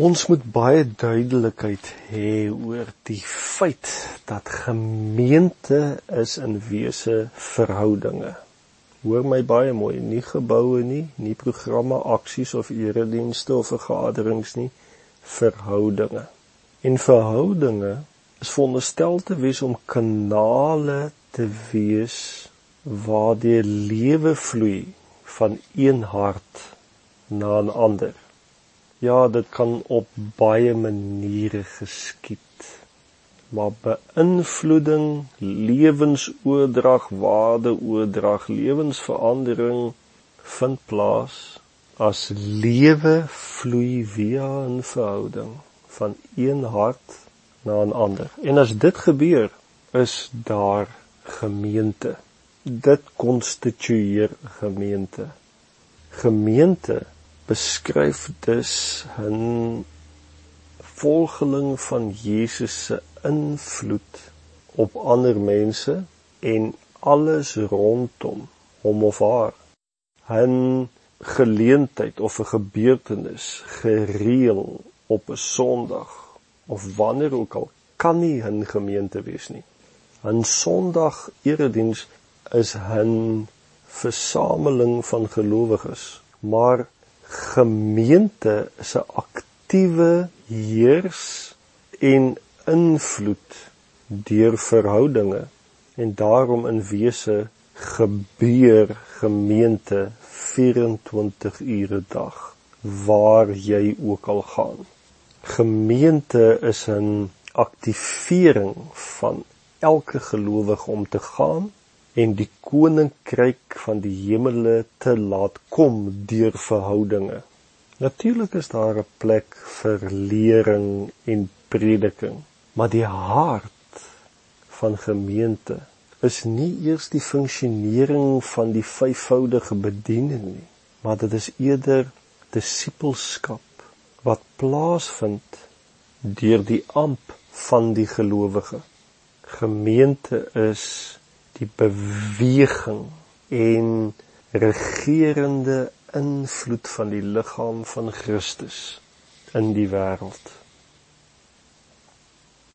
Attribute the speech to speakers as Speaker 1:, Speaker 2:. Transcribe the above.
Speaker 1: Ons moet baie duidelikheid hê oor die feit dat gemeente is in wese verhoudinge. Hoor my baie mooi, nie geboue nie, nie programme, aksies of eredienste of vergaderings nie, verhoudinge. En verhoudinge is veronderstel te wees om kanale te wees waardeur lewe vloei van een hart na 'n ander. Ja, dit kan op baie maniere geskied. Maar beïnvloeding, lewensoordrag, waardeoordrag, lewensverandering vind plaas as lewe vloei via 'n verhouding van een hart na 'n ander. En as dit gebeur, is daar gemeente. Dit konstitueer gemeente. Gemeente beskryf dus 'n volgeling van Jesus se invloed op ander mense en alles rondom hom of haar. 'n geleentheid of 'n gebeurtenis gereël op 'n Sondag of wanneer ook al kan nie 'n gemeente wees nie. 'n Sondag erediens is 'n versameling van gelowiges, maar gemeente 'n aktiewe heers en invloed deur verhoudinge en daarom in wese gebeur gemeente 24 ure dag waar jy ook al gaan. Gemeente is 'n aktivering van elke gelowige om te gaan en die koninkryk van die hemele te laat kom deur verhoudinge. Natuurlik is daar 'n plek vir lering en prediking, maar die hart van gemeente is nie eers die funksionering van die vyfvoudige bediening nie, maar dit is eerder disippelskap wat plaasvind deur die amp van die gelowige. Gemeente is die beweging en regerende invloed van die liggaam van Christus in die wêreld.